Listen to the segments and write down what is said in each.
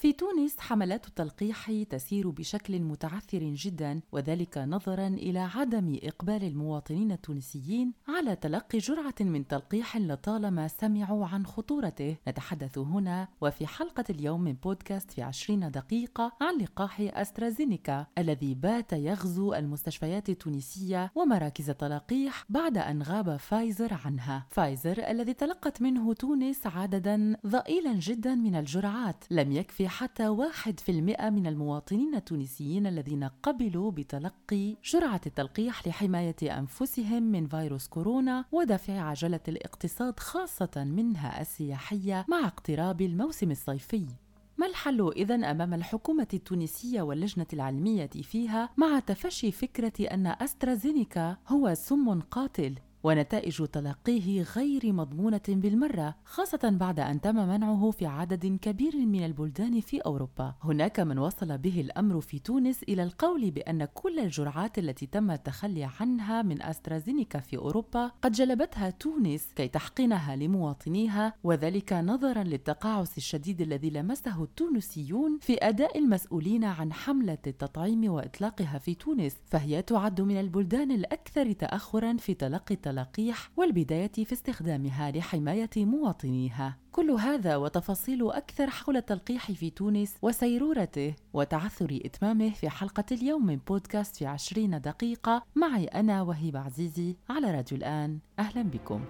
في تونس حملات التلقيح تسير بشكل متعثر جدا وذلك نظرا إلى عدم إقبال المواطنين التونسيين على تلقي جرعة من تلقيح لطالما سمعوا عن خطورته. نتحدث هنا وفي حلقة اليوم من بودكاست في عشرين دقيقة عن لقاح أسترازينيكا الذي بات يغزو المستشفيات التونسية ومراكز التلقيح بعد أن غاب فايزر عنها. فايزر الذي تلقت منه تونس عددا ضئيلا جدا من الجرعات. لم يكفي حتى في المئة من المواطنين التونسيين الذين قبلوا بتلقي جرعة التلقيح لحماية أنفسهم من فيروس كورونا ودفع عجلة الاقتصاد خاصة منها السياحية مع اقتراب الموسم الصيفي. ما الحل إذا أمام الحكومة التونسية واللجنة العلمية فيها مع تفشي فكرة أن أسترازينيكا هو سم قاتل؟ ونتائج تلقيه غير مضمونة بالمرة خاصة بعد أن تم منعه في عدد كبير من البلدان في أوروبا. هناك من وصل به الأمر في تونس إلى القول بأن كل الجرعات التي تم التخلي عنها من أسترازينيكا في أوروبا قد جلبتها تونس كي تحقنها لمواطنيها وذلك نظرا للتقاعس الشديد الذي لمسه التونسيون في أداء المسؤولين عن حملة التطعيم وإطلاقها في تونس فهي تعد من البلدان الأكثر تأخرا في تلقي التلقيح والبداية في استخدامها لحماية مواطنيها. كل هذا وتفاصيل أكثر حول التلقيح في تونس وسيرورته وتعثر إتمامه في حلقة اليوم من بودكاست في عشرين دقيقة. معي أنا وهبة عزيزي على راديو الآن. أهلا بكم.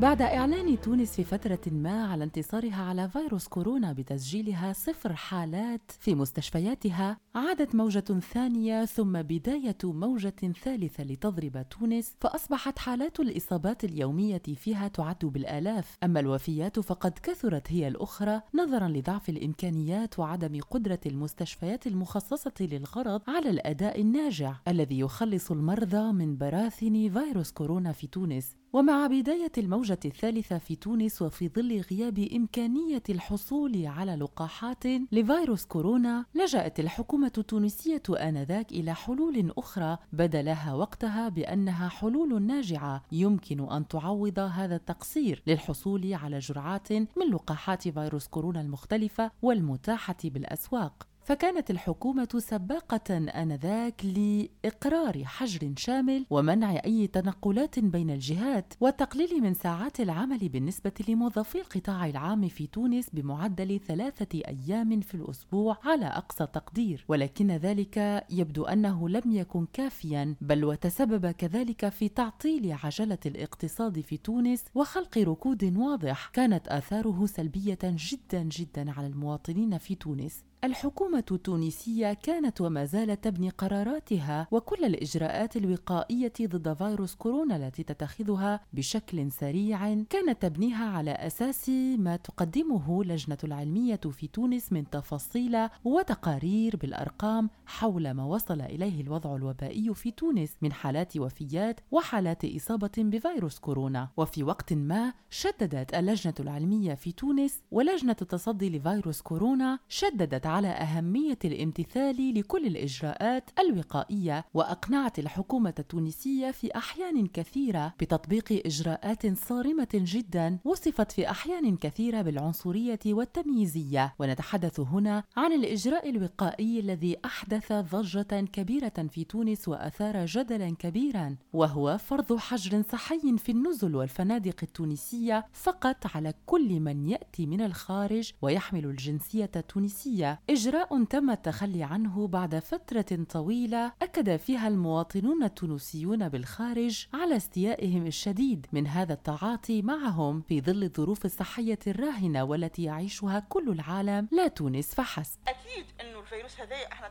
بعد إعلان تونس في فترة ما على انتصارها على فيروس كورونا بتسجيلها صفر حالات في مستشفياتها عادت موجة ثانية ثم بداية موجة ثالثة لتضرب تونس فأصبحت حالات الإصابات اليومية فيها تعد بالآلاف. أما الوفيات فقد كثرت هي الأخرى نظرا لضعف الإمكانيات وعدم قدرة المستشفيات المخصصة للغرض على الأداء الناجع الذي يخلص المرضى من براثن فيروس كورونا في تونس. ومع بداية الموجة الثالثة في تونس وفي ظل غياب إمكانية الحصول على لقاحات لفيروس كورونا لجأت الحكومة التونسية آنذاك إلى حلول أخرى بدلها وقتها بأنها حلول ناجعة يمكن أن تعوض هذا التقصير للحصول على جرعات من لقاحات فيروس كورونا المختلفة والمتاحة بالأسواق. فكانت الحكومة سباقة آنذاك لإقرار حجر شامل ومنع أي تنقلات بين الجهات والتقليل من ساعات العمل بالنسبة لموظفي القطاع العام في تونس بمعدل ثلاثة أيام في الأسبوع على أقصى تقدير. ولكن ذلك يبدو أنه لم يكن كافيا بل وتسبب كذلك في تعطيل عجلة الاقتصاد في تونس وخلق ركود واضح كانت آثاره سلبية جدا جدا على المواطنين في تونس. الحكومة التونسية كانت وما زالت تبني قراراتها وكل الإجراءات الوقائية ضد فيروس كورونا التي تتخذها بشكل سريع كانت تبنيها على أساس ما تقدمه لجنة العلمية في تونس من تفاصيل وتقارير بالأرقام حول ما وصل إليه الوضع الوبائي في تونس من حالات وفيات وحالات إصابة بفيروس كورونا. وفي وقت ما شددت اللجنة العلمية في تونس ولجنة التصدي لفيروس كورونا شددت على أهمية الامتثال لكل الإجراءات الوقائية وأقنعت الحكومة التونسية في أحيان كثيرة بتطبيق إجراءات صارمة جدا وصفت في أحيان كثيرة بالعنصرية والتمييزية. ونتحدث هنا عن الإجراء الوقائي الذي أحدث ضجة كبيرة في تونس وأثار جدلا كبيرا وهو فرض حجر صحي في النزل والفنادق التونسية فقط على كل من يأتي من الخارج ويحمل الجنسية التونسية. إجراء تم التخلي عنه بعد فترة طويلة أكد فيها المواطنون التونسيون بالخارج على استيائهم الشديد من هذا التعاطي معهم في ظل الظروف الصحية الراهنة والتي يعيشها كل العالم لا تونس فحسب. أكيد أنه الفيروس هذا إحنا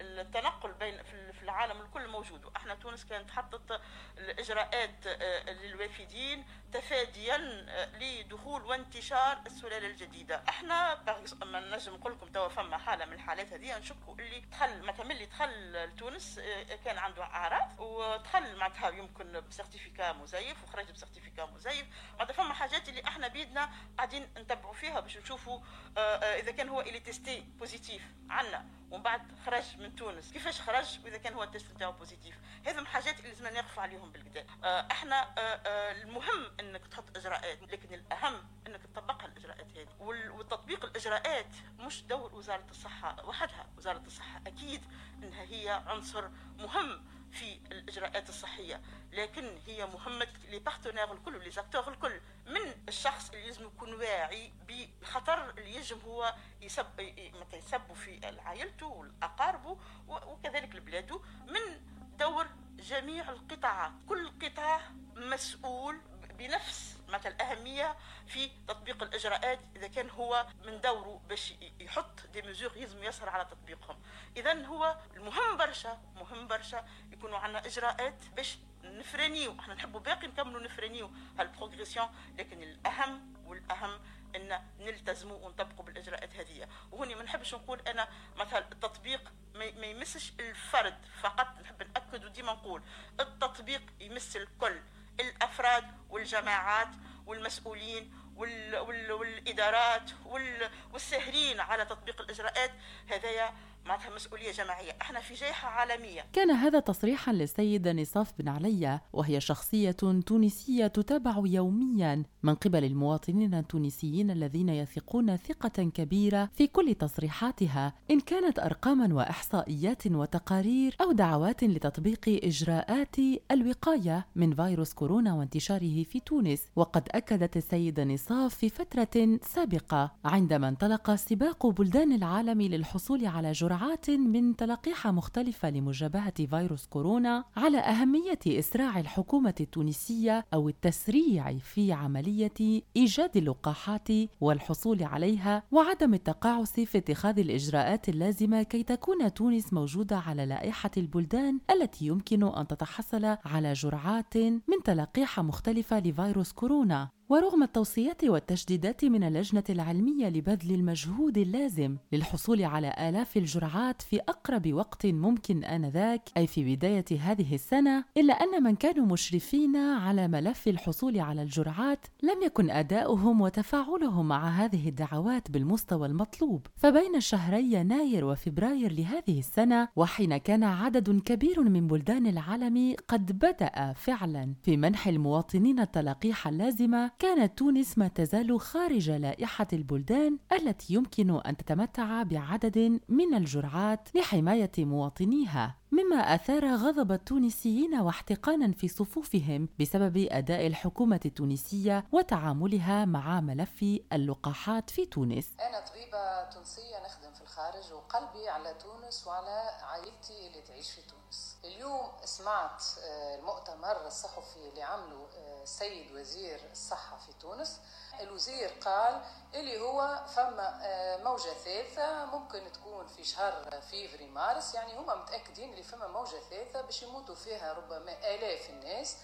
التنقل بين العالم الكل موجود. إحنا تونس كانت حطت الإجراءات آه، للوافدين تفاديا آه، لدخول وانتشار السلالة الجديدة. إحنا ما نجم نقول لكم توا فما حالة من الحالات هذه نشكوا اللي دخل مثلا اللي دخل لتونس آه، كان عنده اعراض ودخل معناتها يمكن ب certificat مزيف وخرج ب certificat مزيف. معناتها فما حاجات اللي إحنا بيدنا قاعدين نتبعوا فيها باش نشوفوا إذا كان هو اللي testé positif عنا. ومن بعد خرج من تونس. كيفاش خرج؟ وإذا كان هو ال test نتاعو positif. هذم حاجات اللي لازم نقف عليهم بالقدا آه، إحنا آه، آه، المهم إنك تحط إجراءات لكن الأهم إنك تطبقها الإجراءات هذه. والتطبيق الإجراءات مش دور وزارة الصحة وحدها. وزارة الصحة أكيد إنها هي عنصر مهم في الإجراءات الصحية لكن هي مهمة les partenaires الكل les acteurs الكل من الشخص اللي لازم يكون واعي بالخطر اللي يجب هو يسب متى في عائلته واقاربه وكذلك لبلاده من دور جميع القطاعات كل قطاع مسؤول بنفس مثل الأهمية في تطبيق الإجراءات إذا كان هو من دوره باش يحط des mesures يلزم يسهر على تطبيقهم. إذا هو المهم برشا مهم برشا يكونوا عندنا إجراءات باش نفرانيو إحنا نحبوا باقي نكملوا نفرانيو هالبروغريسيون لكن الأهم والأهم إن نلتزموا ونطبقوا بالإجراءات هذه. وهني ما نحبش نقول أنا مثلا التطبيق ما يمسش الفرد فقط. نحب نأكد وديما نقول التطبيق يمس الكل. الأفراد والجماعات والمسؤولين وال وال والإدارات وال والساهرين على تطبيق الإجراءات هذايا معناتها مسؤولية جماعية، إحنا في جائحة عالمية. كان هذا تصريحا للسيده نصاف بن عليا وهي شخصية تونسية تتابع يوميا من قبل المواطنين التونسيين الذين يثقون ثقة كبيرة في كل تصريحاتها إن كانت ارقاما وإحصائيات وتقارير أو دعوات لتطبيق إجراءات الوقاية من فيروس كورونا وانتشاره في تونس، وقد أكدت السيده نصاف في فترة سابقة عندما انطلق سباق بلدان العالم للحصول على جرعة جرعات من تلقيح مختلفة لمجابهة فيروس كورونا على أهمية إسراع الحكومة التونسية أو التسريع في عملية إيجاد اللقاحات والحصول عليها وعدم التقاعس في اتخاذ الإجراءات اللازمة كي تكون تونس موجودة على لائحة البلدان التي يمكن أن تتحصل على جرعات من تلقيح مختلفة لفيروس كورونا. ورغم التوصيات والتشديدات من اللجنة العلمية لبذل المجهود اللازم للحصول على آلاف الجرعات في أقرب وقت ممكن آنذاك أي في بداية هذه السنة إلا أن من كانوا مشرفين على ملف الحصول على الجرعات لم يكن أداؤهم وتفاعلهم مع هذه الدعوات بالمستوى المطلوب. فبين شهري يناير وفبراير لهذه السنة وحين كان عدد كبير من بلدان العالم قد بدأ فعلا. في منح المواطنين التلقيح اللازمة كانت تونس ما تزال خارج لائحة البلدان التي يمكن أن تتمتع بعدد من الجرعات لحماية مواطنيها. مما أثار غضب التونسيين واحتقانا في صفوفهم بسبب أداء الحكومة التونسية وتعاملها مع ملف اللقاحات في تونس. أنا طبيبة تونسية نخدم في الخارج وقلبي على تونس وعلى عائلتي اللي تعيش في تونس. اليوم سمعت آه، المؤتمر الصحفي اللي عمله السيد آه، وزير الصحة في تونس الوزير قال اللي هو فما آه، موجة ثالثة ممكن تكون في شهر فيفري مارس يعني هما متأكدين اللي فما موجة ثالثة باش يموتوا فيها ربما آلاف الناس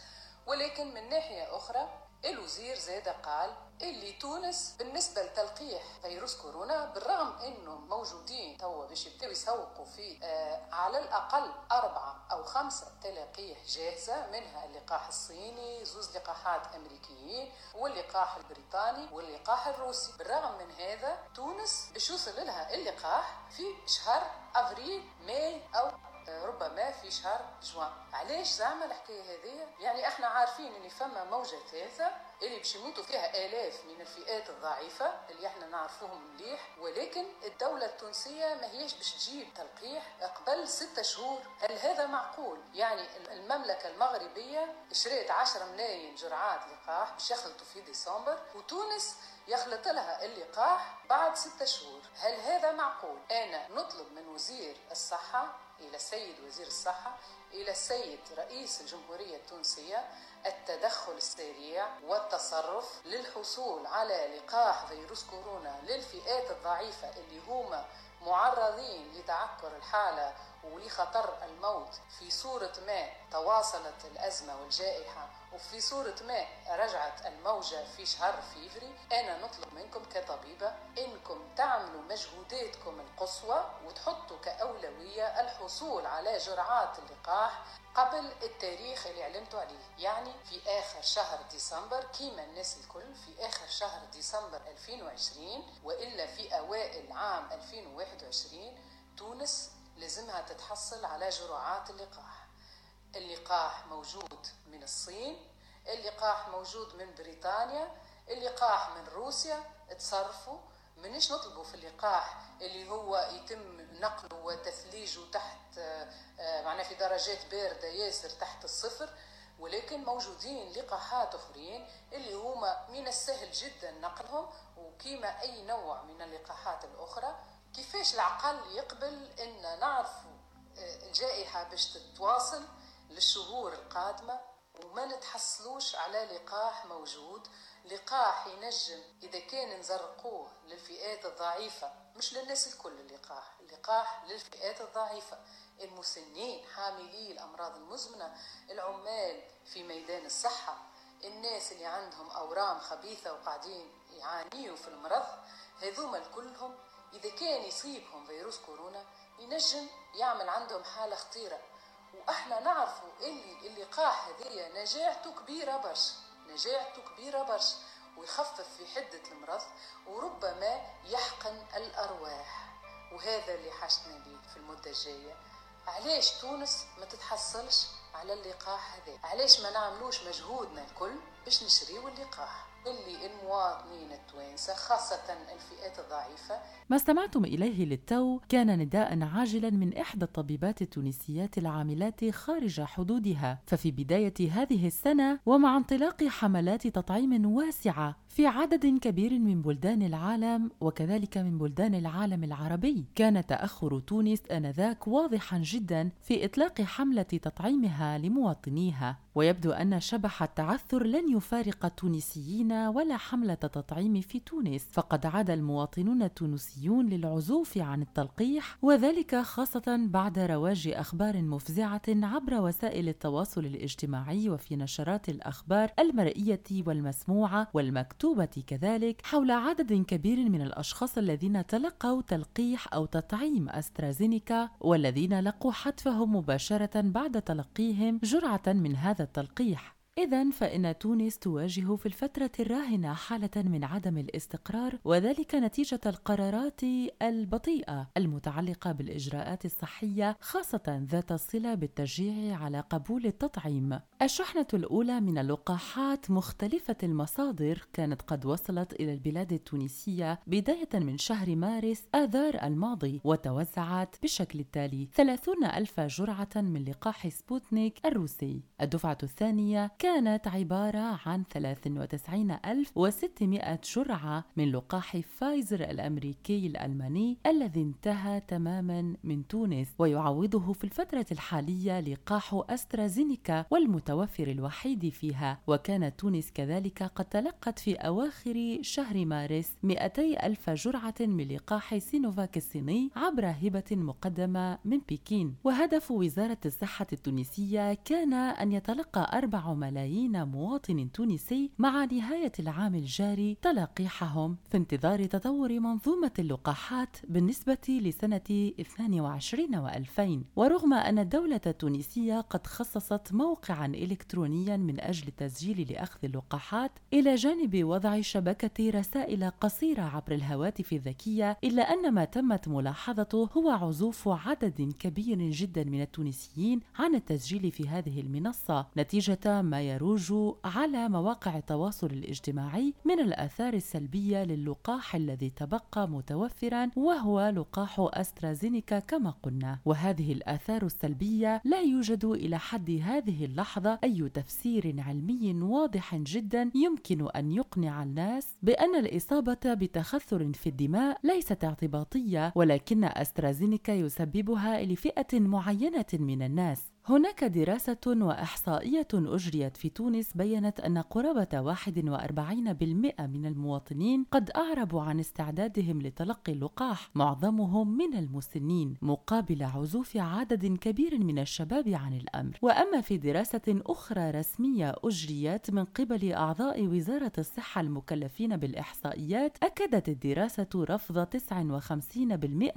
ولكن من ناحية أخرى الوزير زاد قال اللي تونس بالنسبة لتلقيح فيروس كورونا بالرغم إنه موجودين توا باش يبداو يسوقوا في آه على الأقل أربعة أو خمسة تلقيح جاهزة منها اللقاح الصيني زوز لقاحات أمريكيين واللقاح البريطاني واللقاح الروسي. بالرغم من هذا تونس باش يوصل لها اللقاح في شهر أفريل ماي أو ربما في شهر جوان. علاش زعما الحكاية هذه؟ يعني إحنا عارفين إن فما موجة ثالثة اللي باش يموتوا فيها آلاف من الفئات الضعيفة اللي إحنا نعرفوهم مليح ولكن الدولة التونسية ما هيش باش تجيب تلقيح قبل ستة شهور. هل هذا معقول؟ يعني المملكة المغربية شريت 10 ملايين جرعات لقاح باش يخلطوا في ديسمبر وتونس يخلط لها اللقاح بعد ستة شهور. هل هذا معقول؟ أنا نطلب من وزير الصحة إلى السيد وزير الصحة إلى السيد رئيس الجمهورية التونسية التدخل السريع والتصرف للحصول على لقاح فيروس كورونا للفئات الضعيفة اللي هما معرضين لتعكر الحالة ولخطر الموت. في صورة ما تواصلت الأزمة والجائحة وفي صورة ما رجعت الموجة في شهر فيفري. أنا نطلب منكم كطبيبة مجهوداتكم القصوى وتحطوا كأولوية الحصول على جرعات اللقاح قبل التاريخ اللي علمتوا عليه. يعني في آخر شهر ديسمبر كيما الناس الكل في آخر شهر ديسمبر 2020 وإلا في أوائل عام 2021 تونس لازمها تتحصل على جرعات اللقاح. اللقاح موجود من الصين اللقاح موجود من بريطانيا اللقاح من روسيا تصرفوا منش نطلبوا في اللقاح اللي هو يتم نقله وتثليجه تحت آه، معناه في درجات باردة ياسر تحت الصفر ولكن موجودين لقاحات أخرين اللي هما من السهل جدا نقلهم وكيما أي نوع من اللقاحات الأخرى كيفاش العقل يقبل إن نعرفوا آه، الجائحة باش تتواصل للشهور القادمة؟ وما نتحصلوش على لقاح موجود لقاح ينجم إذا كان نزرقوه للفئات الضعيفة مش للناس الكل اللقاح اللقاح للفئات الضعيفة. المسنين حاملي الأمراض المزمنة العمال في ميدان الصحة الناس اللي عندهم أورام خبيثة وقاعدين يعانيوا في المرض هذوما كلهم إذا كان يصيبهم فيروس كورونا ينجم يعمل عندهم حالة خطيرة. وإحنا نعرفوا اللي اللقاح هذيا نجاعته كبيرة برشا نجاعته كبيرة برشا ويخفف في حدة المرض وربما يحقن الأرواح. وهذا اللي حاجتنا به في المدة الجاية. علاش تونس ما تتحصلش على اللقاح هذا؟ علاش ما نعملوش مجهودنا الكل باش نشريو اللقاح؟ اللي المواطنين التوانسة خاصة الفئات الضعيفة. ما استمعتم إليه للتو كان نداء عاجلا من إحدى الطبيبات التونسيات العاملات خارج حدودها. ففي بداية هذه السنة ومع انطلاق حملات تطعيم واسعة في عدد كبير من بلدان العالم وكذلك من بلدان العالم العربي كان تأخر تونس آنذاك واضحا جدا في إطلاق حملة تطعيمها لمواطنيها. ويبدو أن شبح التعثر لن يفارق التونسيين ولا حملة تطعيم في تونس. فقد عاد المواطنون التونسيون للعزوف عن التلقيح وذلك خاصة بعد رواج أخبار مفزعة عبر وسائل التواصل الاجتماعي وفي نشرات الأخبار المرئية والمسموعة والمكتوبة كذلك حول عدد كبير من الأشخاص الذين تلقوا تلقيح أو تطعيم أسترازينيكا والذين لقوا حتفهم مباشرة بعد تلقيهم جرعة من هذا التلقيح. إذا فإن تونس تواجه في الفترة الراهنة حالة من عدم الاستقرار وذلك نتيجة القرارات البطيئة المتعلقة بالإجراءات الصحية خاصة ذات الصلة بالتشجيع على قبول التطعيم. الشحنة الأولى من اللقاحات مختلفة المصادر كانت قد وصلت إلى البلاد التونسية بداية من شهر مارس آذار الماضي وتوزعت بالشكل التالي 30 ألف جرعة من لقاح سبوتنيك الروسي الدفعة الثانية كانت كانت عبارة عن 93600 جرعة من لقاح فايزر الأمريكي الألماني الذي انتهى تماما من تونس ويعوضه في الفترة الحالية لقاح أسترازينيكا والمتوفر الوحيد فيها. وكانت تونس كذلك قد تلقت في أواخر شهر مارس 200 ألف جرعة من لقاح سينوفاك الصيني عبر هبة مقدمة من بكين. وهدف وزارة الصحة التونسية كان أن يتلقى 4 ملايين ملايين مواطن تونسي مع نهاية العام الجاري تلقيحهم في انتظار تطور منظومة اللقاحات بالنسبة لسنة 22 و2000 ورغم أن الدولة التونسية قد خصصت موقعا إلكترونيا من أجل التسجيل لأخذ اللقاحات إلى جانب وضع شبكة رسائل قصيرة عبر الهواتف الذكية إلا أن ما تمت ملاحظته هو عزوف عدد كبير جدا من التونسيين عن التسجيل في هذه المنصة. نتيجة ما يروج على مواقع التواصل الاجتماعي من الآثار السلبية للقاح الذي تبقى متوفرا وهو لقاح أسترازينيكا كما قلنا. وهذه الآثار السلبية لا يوجد إلى حد هذه اللحظة أي تفسير علمي واضح جدا يمكن أن يقنع الناس بأن الإصابة بتخثر في الدماء ليست اعتباطية ولكن أسترازينيكا يسببها لفئة معينة من الناس. هناك دراسة وإحصائية أجريت في تونس بيّنت أن قرابة 41% من المواطنين قد أعربوا عن استعدادهم لتلقي اللقاح معظمهم من المسنين مقابل عزوف عدد كبير من الشباب عن الأمر. وأما في دراسة أخرى رسمية أجريت من قبل أعضاء وزارة الصحة المكلفين بالإحصائيات أكدت الدراسة رفض 59%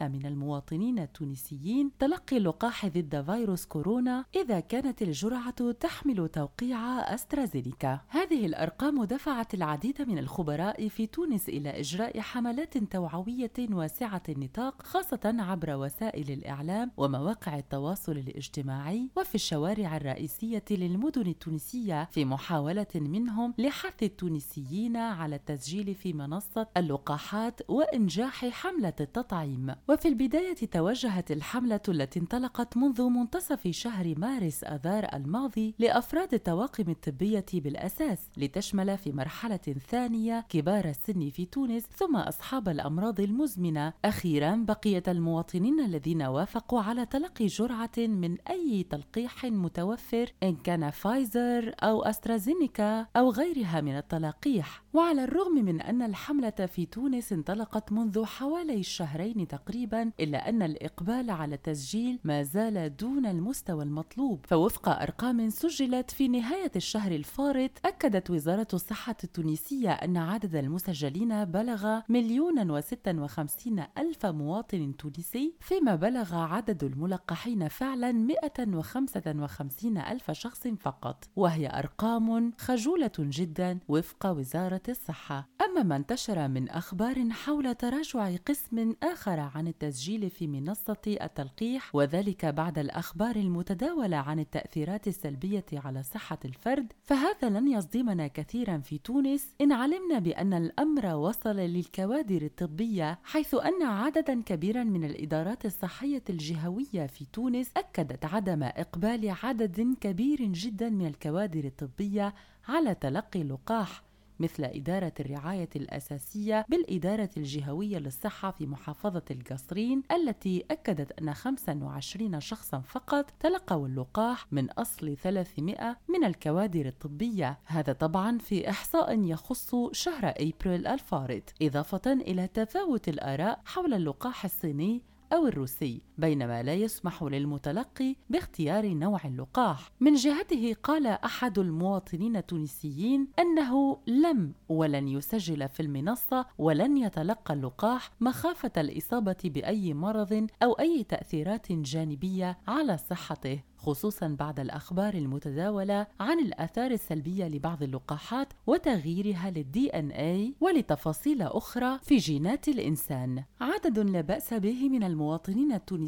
من المواطنين التونسيين تلقي اللقاح ضد فيروس كورونا إذا كانت الجرعة تحمل توقيع أسترازينيكا. هذه الأرقام دفعت العديد من الخبراء في تونس إلى إجراء حملات توعوية واسعة النطاق خاصة عبر وسائل الإعلام ومواقع التواصل الاجتماعي وفي الشوارع الرئيسية للمدن التونسية في محاولة منهم لحث التونسيين على التسجيل في منصة اللقاحات وإنجاح حملة التطعيم. وفي البداية توجهت الحملة التي انطلقت منذ منتصف شهر مارس آذار الماضي لأفراد الطواقم الطبية بالأساس لتشمل في مرحلة ثانية كبار السن في تونس ثم أصحاب الأمراض المزمنة. أخيرا بقية المواطنين الذين وافقوا على تلقي جرعة من أي تلقيح متوفر إن كان فايزر أو أسترازينيكا أو غيرها من التلقيح وعلى الرغم من أن الحملة في تونس انطلقت منذ حوالي شهرين تقريبا إلا أن الإقبال على التسجيل ما زال دون المستوى المطلوب. فوفق أرقام سجلت في نهاية الشهر الفارط أكدت وزارة الصحة التونسية أن عدد المسجلين بلغ مليون وستة وخمسين ألف مواطن تونسي فيما بلغ عدد الملقحين فعلا 155 ألف شخص فقط. وهي أرقام خجولة جدا وفق وزارة الصحة. أما ما انتشر من أخبار حول تراجع قسم آخر عن التسجيل في منصة التلقيح وذلك بعد الأخبار المتداولة عن التأثيرات السلبية على صحة الفرد فهذا لن يصدمنا كثيرا في تونس إن علمنا بأن الأمر وصل للكوادر الطبية حيث أن عددا كبيرا من الإدارات الصحية الجهوية في تونس أكدت عدم إقبال عدد كبير جدا من الكوادر الطبية على تلقي اللقاح. مثل إدارة الرعاية الأساسية بالإدارة الجهوية للصحة في محافظة القصرين التي أكدت أن 25 شخصا فقط تلقوا اللقاح من أصل 300 من الكوادر الطبية. هذا طبعا في إحصاء يخص شهر أبريل الفارط إضافة إلى تفاوت الآراء حول اللقاح الصيني أو الروسي. بينما لا يسمح للمتلقي باختيار نوع اللقاح. من جهته قال أحد المواطنين التونسيين أنه لم ولن يسجل في المنصة ولن يتلقى اللقاح مخافة الإصابة بأي مرض أو أي تأثيرات جانبية على صحته خصوصا بعد الأخبار المتداولة عن الآثار السلبية لبعض اللقاحات وتغييرها للدي إن اي ولتفاصيل أخرى في جينات الإنسان. عدد لا بأس به من المواطنين التونسيين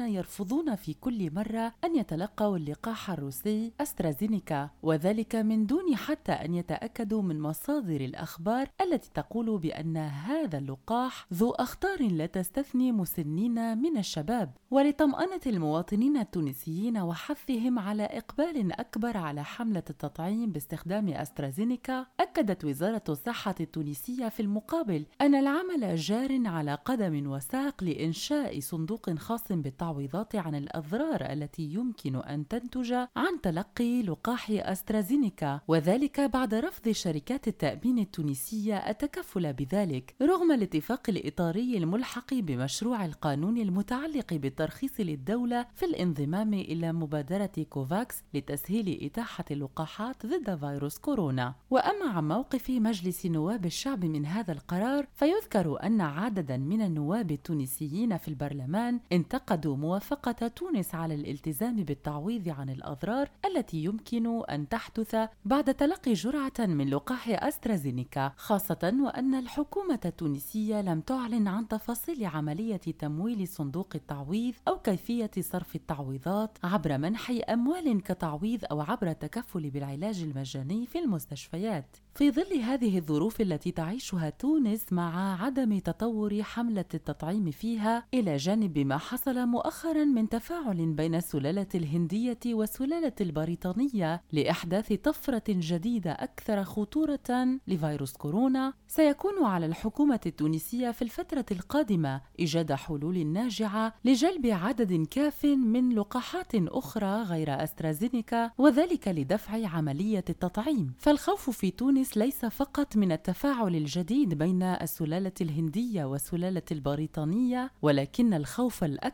يرفضون في كل مرة أن يتلقوا اللقاح الروسي أسترازينيكا وذلك من دون حتى أن يتأكدوا من مصادر الأخبار التي تقول بأن هذا اللقاح ذو أخطار لا تستثني مسنين من الشباب. ولطمأنة المواطنين التونسيين وحثهم على إقبال أكبر على حملة التطعيم باستخدام أسترازينيكا أكدت وزارة الصحة التونسية في المقابل أن العمل جار على قدم وساق لإنشاء صندوق خاص بالتعويضات عن الأضرار التي يمكن أن تنتج عن تلقي لقاح أسترازينيكا وذلك بعد رفض شركات التأمين التونسية التكفل بذلك رغم الاتفاق الإطاري الملحق بمشروع القانون المتعلق بالترخيص للدولة في الانضمام إلى مبادرة كوفاكس لتسهيل إتاحة اللقاحات ضد فيروس كورونا. وأما عن موقف مجلس نواب الشعب من هذا القرار فيذكر أن عددا من النواب التونسيين في البرلمان انتقدوا موافقة تونس على الالتزام بالتعويض عن الأضرار التي يمكن أن تحدث بعد تلقي جرعة من لقاح أسترازينيكا خاصة وأن الحكومة التونسية لم تعلن عن تفاصيل عملية تمويل صندوق التعويض أو كيفية صرف التعويضات عبر منح أموال كتعويض أو عبر التكفل بالعلاج المجاني في المستشفيات. في ظل هذه الظروف التي تعيشها تونس مع عدم تطور حملة التطعيم فيها إلى جانب ما حصل حصل مؤخرا من تفاعل بين السلالة الهندية والسلالة البريطانية لإحداث طفرة جديدة أكثر خطورة لفيروس كورونا. سيكون على الحكومة التونسية في الفترة القادمة إيجاد حلول ناجعة لجلب عدد كاف من لقاحات أخرى غير أسترازينيكا وذلك لدفع عملية التطعيم. فالخوف في تونس ليس فقط من التفاعل الجديد بين السلالة الهندية والسلالة البريطانية ولكن الخوف الأكبر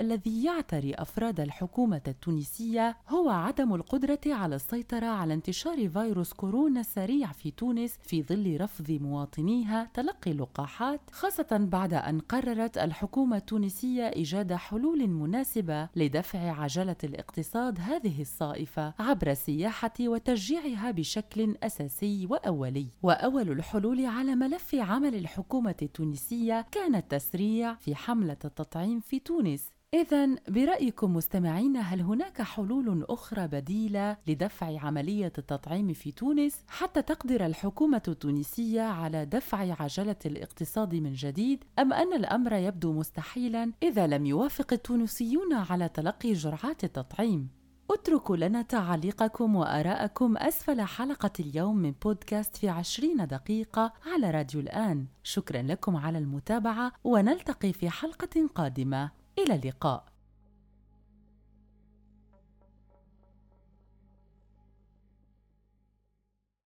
الذي يعتري أفراد الحكومة التونسية هو عدم القدرة على السيطرة على انتشار فيروس كورونا السريع في تونس في ظل رفض مواطنيها تلقي اللقاحات خاصة بعد أن قررت الحكومة التونسية إيجاد حلول مناسبة لدفع عجلة الاقتصاد هذه الصائفة عبر السياحة وتشجيعها بشكل أساسي وأولي. وأول الحلول على ملف عمل الحكومة التونسية كان التسريع في حملة التطعيم في تونس. إذا برأيكم مستمعين هل هناك حلول أخرى بديلة لدفع عملية التطعيم في تونس؟ حتى تقدر الحكومة التونسية على دفع عجلة الاقتصاد من جديد أم أن الأمر يبدو مستحيلا؟ إذا لم يوافق التونسيون على تلقي جرعات التطعيم؟ اتركوا لنا تعليقكم وآراءكم أسفل حلقة اليوم من بودكاست في عشرين دقيقة على راديو الآن. شكرا لكم على المتابعة ونلتقي في حلقة قادمة. إلى اللقاء.